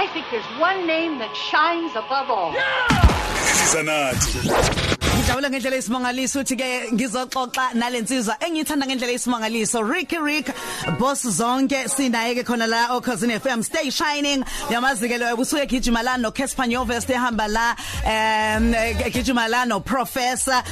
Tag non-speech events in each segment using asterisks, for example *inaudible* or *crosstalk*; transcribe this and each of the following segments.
I think there's one name that shines above all. Zanathi. Ngijabula ngendlela esimangaliso uthi ke ngizoxoxa nalensizwa engithanda ngendlela esimangaliso. Ricky Rick boss zonke sinaye ke khona la okhosini FM stay shining. Yamazike lo usuke gijima la no Casper Nyovest ehamba la um gijima la no professor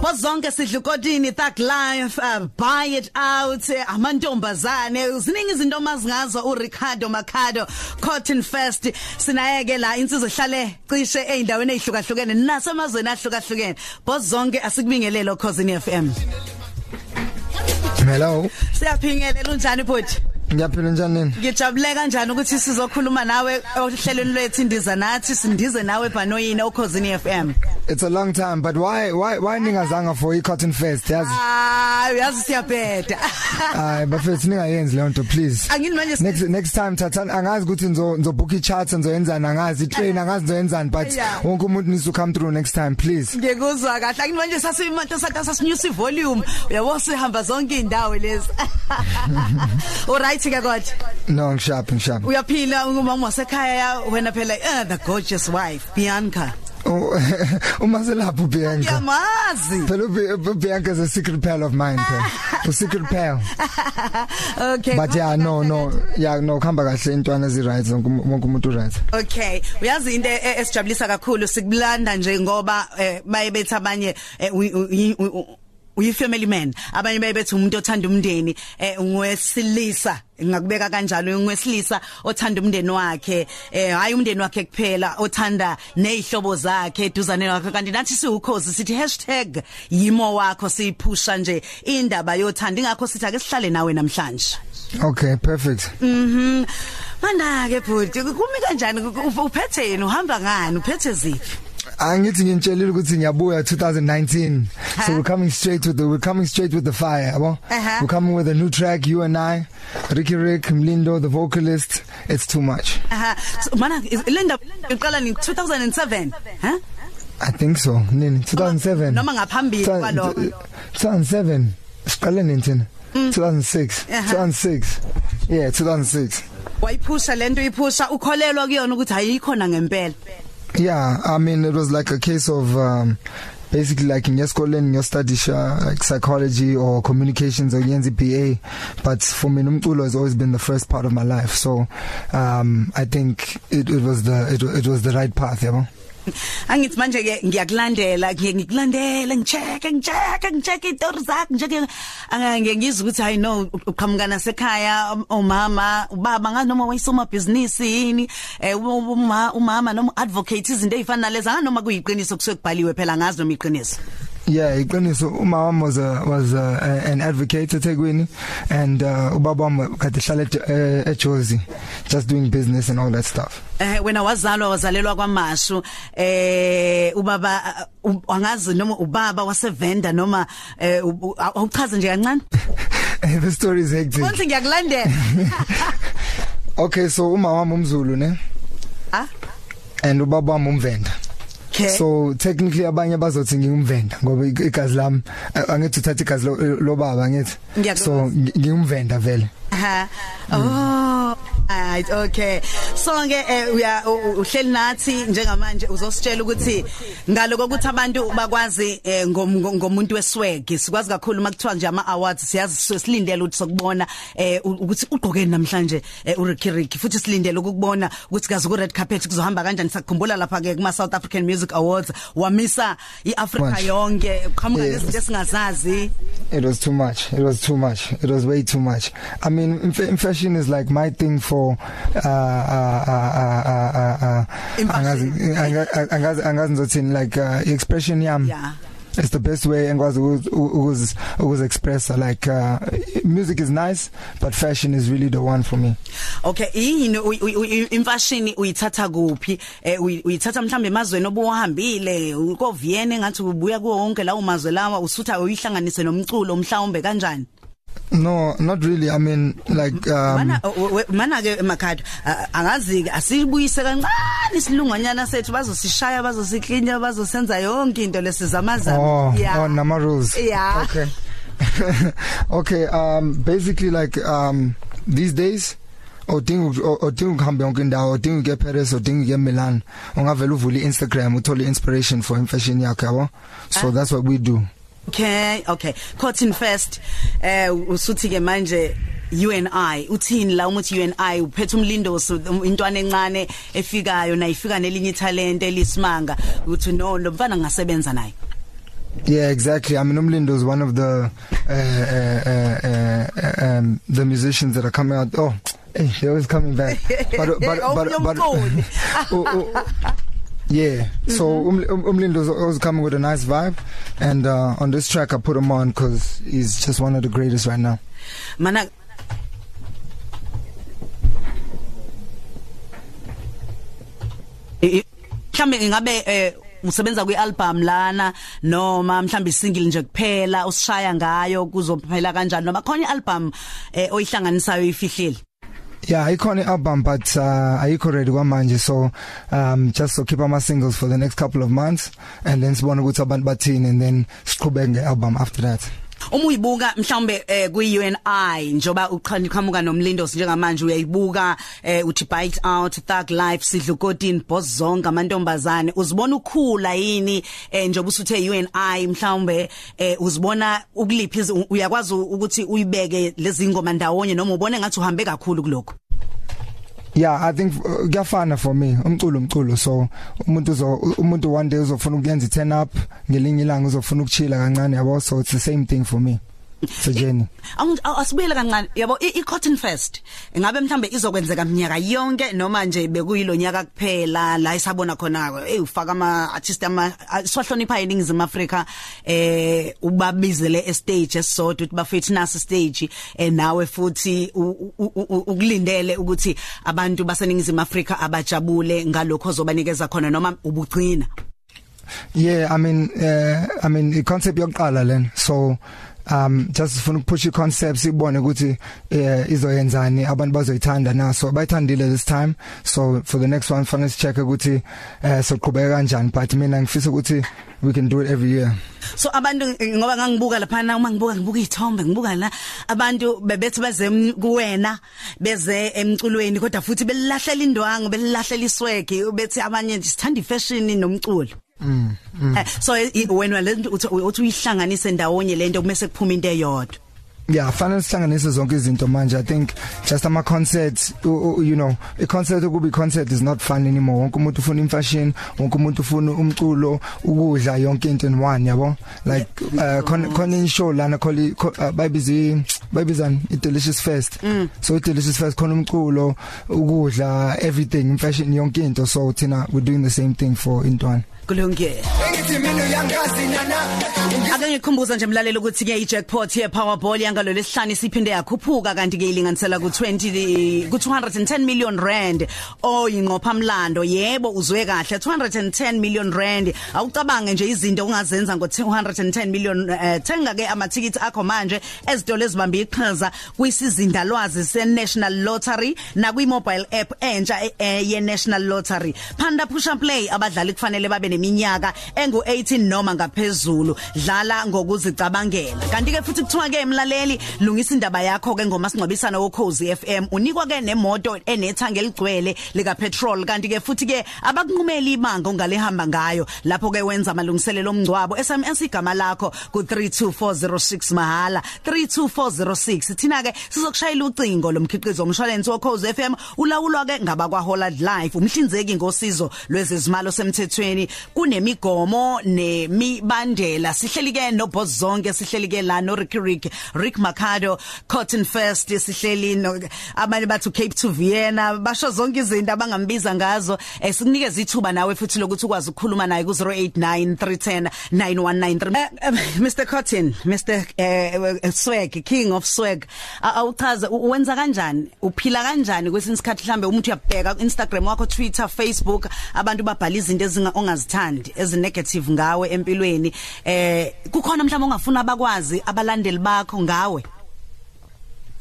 boss zonke sidlukotini thug life uh, buy it out. Uh, amantombazane ziningi izinto mazingazo uRicardo Macado Cotton Fest. Sinaye ke la insizwe ehlale cishe eindaweni ezihlukahlukene nasemazweni ahlukahlukene. Boss zonke asikubingelele okhosini FM Hello. Siyaphingelela unjani bhuti Ngiyaphila njani? Ngijabule kanjani ukuthi sizokhuluma nawe ohlelweni lwethu indiza nathi sindize nawe bhanoyini okhosini FM It's a long time but why why why ningazanga for iCotton Fest yazi? Ah uyazi siyabheda *laughs* Hayi bafethu ningayenzi leyo nto please. Angini manje Next next time thatha angazi ukuthi nizo nizobook i-chat nizoyenzana angazi i-train angazi nizoyenzani but wonke umuntu needs to come through next time please. ngikuzwa kahle angini manje sasimanto sathi sasinyusa ivolume uyabo sihamba zonke indawo lezi *laughs* Alright ke kodwa No ngishap ngishap. uyaphila uma ungasekhaya wena phela uh, the gorgeous wife Bianca Oh, *laughs* Uma selapho Bianca. yamazi Phela uBi- Bianca is a secret pal of mine phela. A secret pal. *laughs* okay But yeah no no yeah no khamba kahle intwana ezi right wonke umuntu right. Okay uyazi into e- esijabulisa kakhulu sikulanda nje ngoba eh, baye bethi abanye eh, uyi- family man. Abanye baye bethi umuntu othanda umndeni eh, ngwesilisa ngakubeka kanjalo ngwesilisa othanda umndeni wakhe. Eh hayi umndeni wakhe kuphela othanda nezihlobo zakhe eduzane wakhe kanti nathi siwukhozi sithi #yimo wakho siyiphusha nje indaba yothanda ingakho sithi ake sihlale nawe namhlanje. Okay perfect. Mhm. Manda ke bhuti kumi kanjani? U- uphethe yini uhamba ngani? Uphethe ziphi? Angithi ngitshelile ukuthi ngiyabuya 2019 Huh? so we're coming straight with the we're coming straight with the fire yabo Uh-huh. we're coming with a new track you and I Ricky Rick Mlindo the vocalist it's too much Aha. So, Mana lenda iqala ni 2007, huh? I think so nini 2007 Noma ngaphambili kwalokho. 2007 siqale nini thina Mm. 2006 Uh-huh. 2006 yeah 2006 Wayiphusha lento uyiphusha ukholelwa kuyona ukuthi ayikhona ngempela. Yeah, I mean it was like a case of um basically like in yesikoleni ngiyostudisha like psychology or communications or yenza BA but for me umculo has always been the first part of my life. So um I think it it was the it, it was the right path yabo? *laughs* Angithi manje ke ngiyakulandela ngiye ngikulandela ngicheck ngicheck ngicheck itori zakho nje ke angeke ngizwe ukuthi i know uqhamukana sekhaya umama ubaba ngazi noma wayisoma business yini eh uma umama noma advocate izinto ezifana nalezi nganoma kuyiqiniso kusuke kubhaliwe phela ngazi noma iqiniso. Yeah, iqiniso uma wami was a, was a, an advocate eThekwini and uh, ubaba wami kade hlala e- eJozi just doing business and all that stuff. Eh wena wazalwa wazalelwa kwaMashu eh ubaba uh, angazi noma ubaba wasevenda noma eh awuchaze nje kancane *laughs* the story is hectic. konke ngiyakulandela *laughs* Okay, so uma wami umzulu ne ah and ubaba wami umvenda. Okay So technically abanye bazothi ngingumvenda ngoba i- igazi lami a- angithi uthatha igazi lo lo baba ngithi. Ngiyakuzwa. So ngi- ngingumvenda vele. Ha oh right okay so ke eh, uya u- uhleli nathi njengamanje uzositshela ukuthi ngaloko ukuthi abantu bakwazi eh, ngom- ngom- ngomuntu weswag sikwazi kakhulu makuthiwa nje ama awards siyazi silindele ukuthi sokubona eh, u- ukuthi ugqoke namhlanje eh, uRicky Ricky futhi silindele ukubona ukuthi kaze ku red carpet kuzohamba kanjani sakukhumbula lapha ke kuma South African Music Awards wamisa iAfrica Manje. yonke uqhamuka Yes. nezinto esingazazi It was too much. It was too much. It was way too much. I mean, in, fa- in fashion is like my thing for uh uh uh uh uh, uh In angazi fashion. anga- angazi angazi ngizothini like uh, expression yam yeah. it's the best way engikwazi ukuz- ukuz ukuz express like uh, music is nice but fashion is really the one for me. Okay yini uy- uy- uy- imfashini uyithatha kuphi? Eh uy- uyithatha mhlambe emazweni obuhambile ko Vienna ngathi ubuya kuwo wonke lawo mazwe lawa usutha uyihlanganise nomculo mhlawumbe kanjani? No not really i mean like um mana o- we- mana ke emakhado a- angazi ke asibuyise kancane isilunganyana sethu bazosishaya bazosiklinya bazosenza yonke into lesizamazama Oh, oh, nama rules. Yeah. Okay. *laughs* okay. Um, basically, like um, these days, odinga odinga ukuhamba yonke indawo odinga ukuya Paris odinga ukuya Milan ungavela uvule Instagram uthole inspiration for fashion yakho yabo so that's what we do Okay okay Cotton Fest eh usuthi ke manje UNI uthini la umuthi UNI uphethe umlindo intwana encane efikayo nayifika nelinye talent elisimanga uthi no lo mfana ngasebenza naye Yeah, exactly. I mean, Umlindo is one of the uh, uh, uh, uh, um, the musicians that are coming out. Oh, hey, he was coming back. *laughs* But but but but. but oh, *laughs* oh, yeah. So mm-hmm. um, Umlindo is always coming with a nice vibe, and uh, on this track I put him on because he's just one of the greatest right now. Mana mhlambe ngabe eh usebenza kwialbum lana noma mhlambe isingle nje kuphela usishaya ngayo kuzophela kanjani noma khona ialbum eh oyihlanganisayo ifihlile Yeah, ikhona ialbum but uh ayikho ready kwamanje so um just to keep our singles for the next couple of months and then sibone ukuthi abantu bathini and then siqhubeke ngealbum after that. Uma uyibuka mhlawumbe eh, kwi UNI njoba uqhamuka nomlindo njengamanje uyayibuka eh, uthi bite out thug life sidlukotini boss zonke amantombazane. Uzibona ukhula yini eh, njoba usuthe UNI mhlawumbe eh, uzibona ukuliphi uyakwazi ukuthi uyibeke lezi ngoma ndawonye noma ubone ngathi uhambe kakhulu kuloko Yeah I think uh, kuyafana for me. Umculo umculo. So umuntu uzo umuntu one day uzofuna ukuyenza i turn up ngelinye ilanga uzofuna ukuchila kancane yabo? So it's the same thing for me. It's a journey asibuyele kancane. Yabo i cotton fest ngabe mhlambe izokwenzeka minyaka yonke noma nje bekuyilo nyaka kuphela la isabona khona hey ufaka ama artist ama siwahlonipha eningizimu Africa eh ubabizele e stage esisodwa ukuthi bafethi nasa stage eh nawe futhi ukulindele ukuthi abantu baseningizimu Africa abajabule ngalokho ozobanikeza khona noma ubugcina. Yeah I mean uh, I mean i concept yokuqala len so um just sifuna ukupush iconcepts ibone ukuthi eh izoyenzani abantu bazoyithanda naso bayithandile this time. So for the next one fanele sicheck ukuthi eh soqhubeka kanjani. But mina ngifisa ukuthi we can do it every year. So abantu ngoba ngangibuka lapha na uma ngibuka ngibuka izithombe ngibuka la. Abantu bebethi baze kuwena beze emculweni kodwa futhi belahlela indwangu belahlela iswegi bethi abanye sithanda ifashion nomculo. Mm. mm. Eh, so wena lento uthi uyihlanganise ndawonye lento kumese kuphuma into eyodwa Yeah, fanele sihlanganise zonke izinto manje. I think just ama concerts, you know, a concert ukuba concert is not fun anymore. Wonke umuntu ufuna imfashion, wonke umuntu ufuna umculo, ukudla yonke into in one, yabo? Like uh khona show lana kholi uh, bayibizi bayibizani i delicious fest. Mm. So delicious fest khona umculo, ukudla, everything, imfashion yonke into. So thina we're doing the same thing for Intwana. Kulungile. Engithi mina uyangazi nana ake ngikhumbuza nje mlaleli ukuthi ke ijackpot ye Powerball yangalo lesihlanu isiphinde yakhuphuka kanti ke ilinganisela ku 20 ku 210 million rand. Oyinqopha mlando yebo uzwe kahle. 210 million rand. Awucabange nje izinto ungazenza ngo 210 million uh, thenga ke amathikiti akho manje ezitolo ezibambe iqhaza kwisizindalwazi se National Lottery na kwi mobile app entsha e, ye National Lottery. Phanda push and play abadlali kufanele babe neminyaka engu18 noma ngaphezulu. Dlala ngokuzicabangela. Kanti ke futhi kuthiwa ke emlaleli lungisa indaba yakho ke ngomasingcwabisana wokhozi FM unikwa ke nemoto enethanga eligcwele lika petrol kanti ke futhi ke abakunqumela ibanga ongalehamba ngayo. Lapho ke wenza amalungiselelo omngcwabo SMS igama lakho ku 32406 mahala. 32406 thina ke sizokushayela ucingo lomkhiqizo omshwalense wokhozi FM ulawulwa ke ngabakwa Holland Life umhlinzeki ngosizo lwezezimalo semthethweni. Kunemigomo nemibandela. Sihleli ke no boss zonke sihleli ke la no Rick Rick Rick Mercado Cotton Fest sihleli no abanye bathu Cape to Vienna. Basho zonke izinto abangambiza ngazo. Eh sikunikeza ithuba nawe futhi lokuthi ukwazi ukukhuluma naye ku 0893109193 Mr Cotton Mr eh, Swag King of Swag awuchaza wenza kanjani? Uphila kanjani kwesinye isikhathi? Mhlambe umuntu uyabheka Instagram wakho Twitter Facebook abantu babhala izinto ezinga ongazithandi ezinegative ngawe empilweni eh kukhona mhlawumbe ongafuna abakwazi abalandeli bakho ngawe?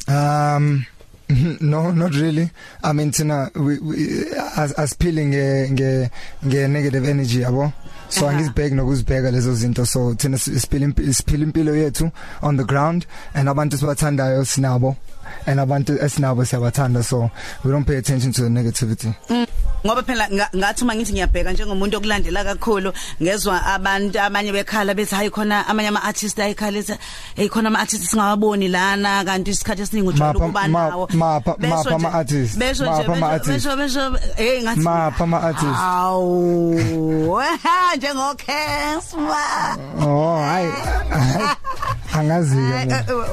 Um *laughs* no not really. I mean tina we, we as as peeling nge nge nge negative energy yabo? So angizibheki nokuzibheka lezo zinto. So thina siphila impilo siphila impilo yethu on the ground and abantu sibathandayo sinabo. And abantu esinaabo siyabathanda so we don't pay attention to the negativity. Mm. ngoba phela ngathi uma ngithi ngiyabheka njengomuntu okulandela kakhulu ngezwe abantu abanye bekhala bethi hayi khona amanye ama artists ayikhala ethi hey khona ama artists singawaboni lana kanti isikhathi esiningi ujwayele ukuba nawo. mapha mapha ama artists ama artists besho besho hey ngathi mapha ama artists awu *laughs* njengokesma oh hayi. *laughs* angazi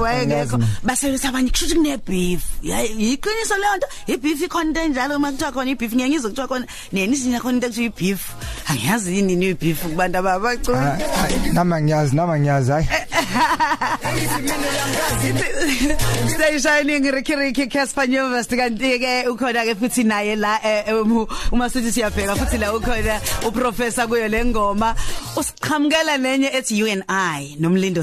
wayengekho base abanye kusho kune beef yiqiniso leyo nto. Ibeef ikhona into enjalo uma kuthiwa khona ibeef ngiyangizwa kuthiwa khona neni sinya khona into ekuthiwa ibeef angiyazi yini ni beef kubantu ababacula nama ngiyazi nama ngiyazi hayi. *laughs* Stay shining Ricky Ricky Casper Nyovas kanti ke ukhona ke futhi naye la eh, eh, uma sithi siyabheka futhi la ukhona uprofessor kuyo lengoma usiqhamukela nenye ethi you and I nomlindo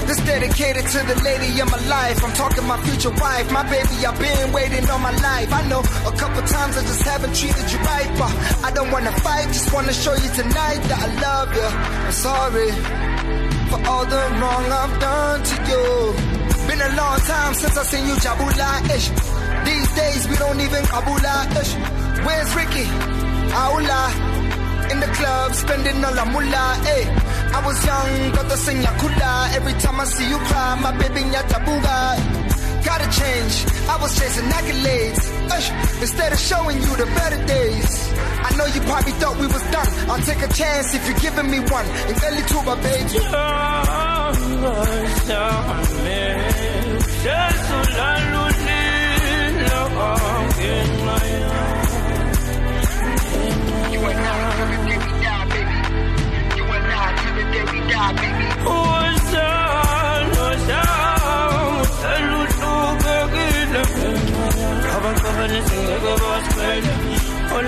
This dedicated to the lady of my life. I'm talking my future wife, my baby. I've been waiting all my life. I know a couple times I just haven't treated you right, but I don't wanna fight. Just wanna show you tonight that I love you. I'm sorry for all the wrong I've done to you. Been a long time since I seen you jabula ish. These days we don't even kabula ish. Where's Ricky? Aula. in the club, spending all our moolah. Eh. Hey, I was young, got the sing yakula. Every time I see you cry, my baby nyatabuga. Eh. Gotta change. I was chasing accolades. Ush, instead of showing you the better days. I know you probably thought we was done. I'll take a chance if you're giving me one. And early to my baby. Yeah.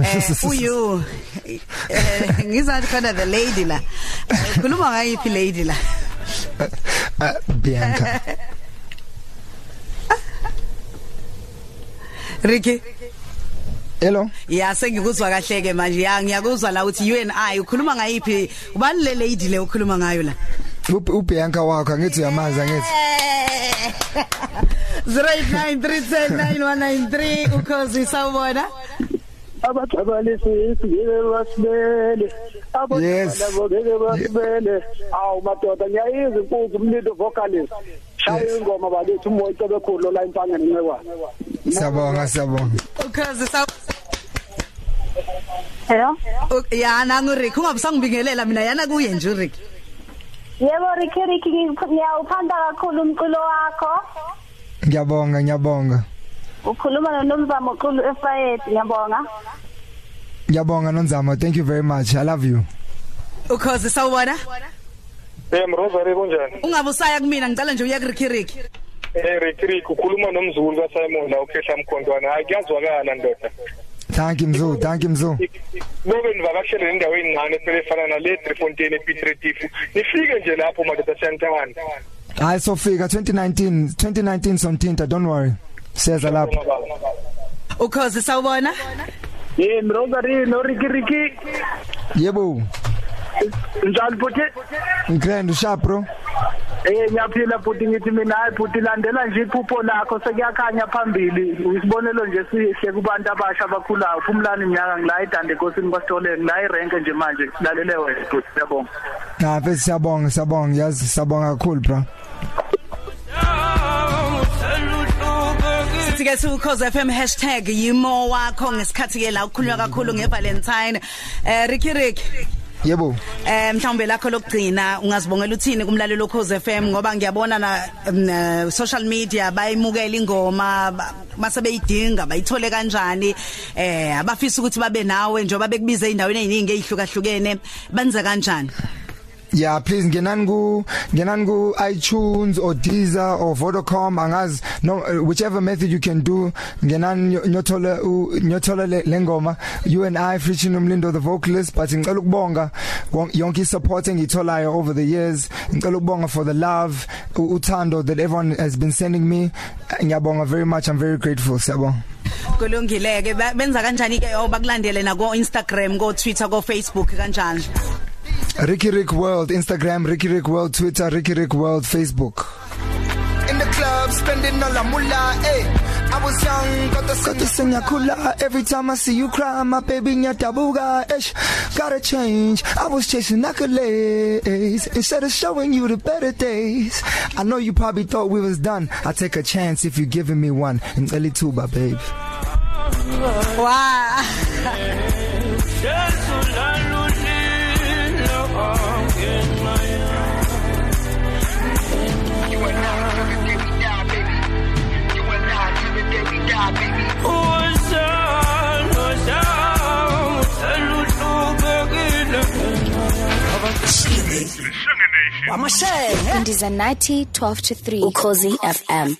eh *laughs* uyu eh ngizathi khona the lady la. Khuluma ngayiphi lady la? Uh, Bianca. *laughs* Ricky? Hello? Ya sengikuzwa kahle ke manje. Ya ngiyakuzwa la uthi you and I ukhuluma ngayiphi? Ubani le lady le ukhuluma ngayo la? uBianca wakho angithi uyamazi angithi. *laughs* 0893109193 ukhozi sawubona? Abajabalisi ngeke basibele Yes. abadala ngeke basibele. Awu madoda ngiyayizwa inkunzi umlindo vocalist. Shaya ingoma bakithi umoya bekhulu la impangeni nqekwane siyabonga siyabonga. Ukhozi saw Hello. U- ya nangu Rick ungabusangibingelela mina yana kuye nje Rick Yebo Ricky Ricky ngiyawuphanda kakhulu umculo wakho. ngiyabonga ngiyabonga. Ukhuluma noNomzamo Qulu eFayette ngiyabonga. ngiyabonga nonzamo thank you very much. I love you. Ukhozi sawubona? Eh Rosary kunjani? Ungabusaya kumina ngicela nje uye ku Rick Rick Eh Rick Rick ukhuluma nomzulu kaSimon la ukhehla mkhondwana hayi kuyazwakala ndoda. Thank you mzu thank you mzu Lobe nivakashele endaweni encane phela efana nale Driefontein ePitretifu nifike nje lapho madoda siyanithanda hayi sofika. 2019 2019 somthinta don't worry. Siyeza lapho. Ukhozi sawubona? Eh Rosary no Rick Rick yebo. Njani futhi? Grand usha bro. Eh ngiyaphila futhi ngithi mina hayi futhi landela nje iphupho lakho sekuyakhanya phambili. Isibonelo nje sihle kubantu abasha abakhulayo phumlani iminyaka ngila idande enkosini kwasitole ngila irenke nje manje silalele wena futhi siyabonga. Na bese siyabonga siyabonga yazi siyabonga kakhulu bro. Sithi ke ukhozi FM #yimo wakho ngesikhathi ke la ukukhulunywa kakhulu ngeValentine. Eh Ricky Rick. Yebo. Eh mhlawumbe lakho lokugcina ungazibongela uthini kumlalelo Khoze FM ngoba ngiyabona na mm, eh, social media bayimukela ingoma mase beyidinga bayithole kanjani? Eh abafisa ukuthi babe nawe njengoba bekubiza endaweni eziningi ezihlukahlukene benze kanjani? Yeah please ngenani ku ngenani ku iTunes or Deezer or Vodacom angazi no uh, whichever method you can do ngenani nyo- nyothola nyothola le- lengoma you and I featuring umlindo the vocalist but ngicela ukubonga yonke support engitholayo over the years. Ngicela ukubonga for the love uthando that everyone has been sending me. Ngiyabonga very much. I'm very grateful. Siyabonga. Kulungileke benza kanjani ke oh, bakulandele na ko Instagram ko Twitter ko Facebook kanjani? Ricky Rick World Instagram Ricky Rick World Twitter Ricky Rick World Facebook. In the club spending all the moolah eh. I was young got the Got to sing yakula every time I see you cry my baby nyatabuga ish. Gotta change. I was chasing accolades. Instead of showing you the better days. I know you probably thought we was done. I take a chance if you giving me one. In early tuba babe. Wow. *laughs* I'm a shame Ndiza 90 12 to 3. Ukhozi FM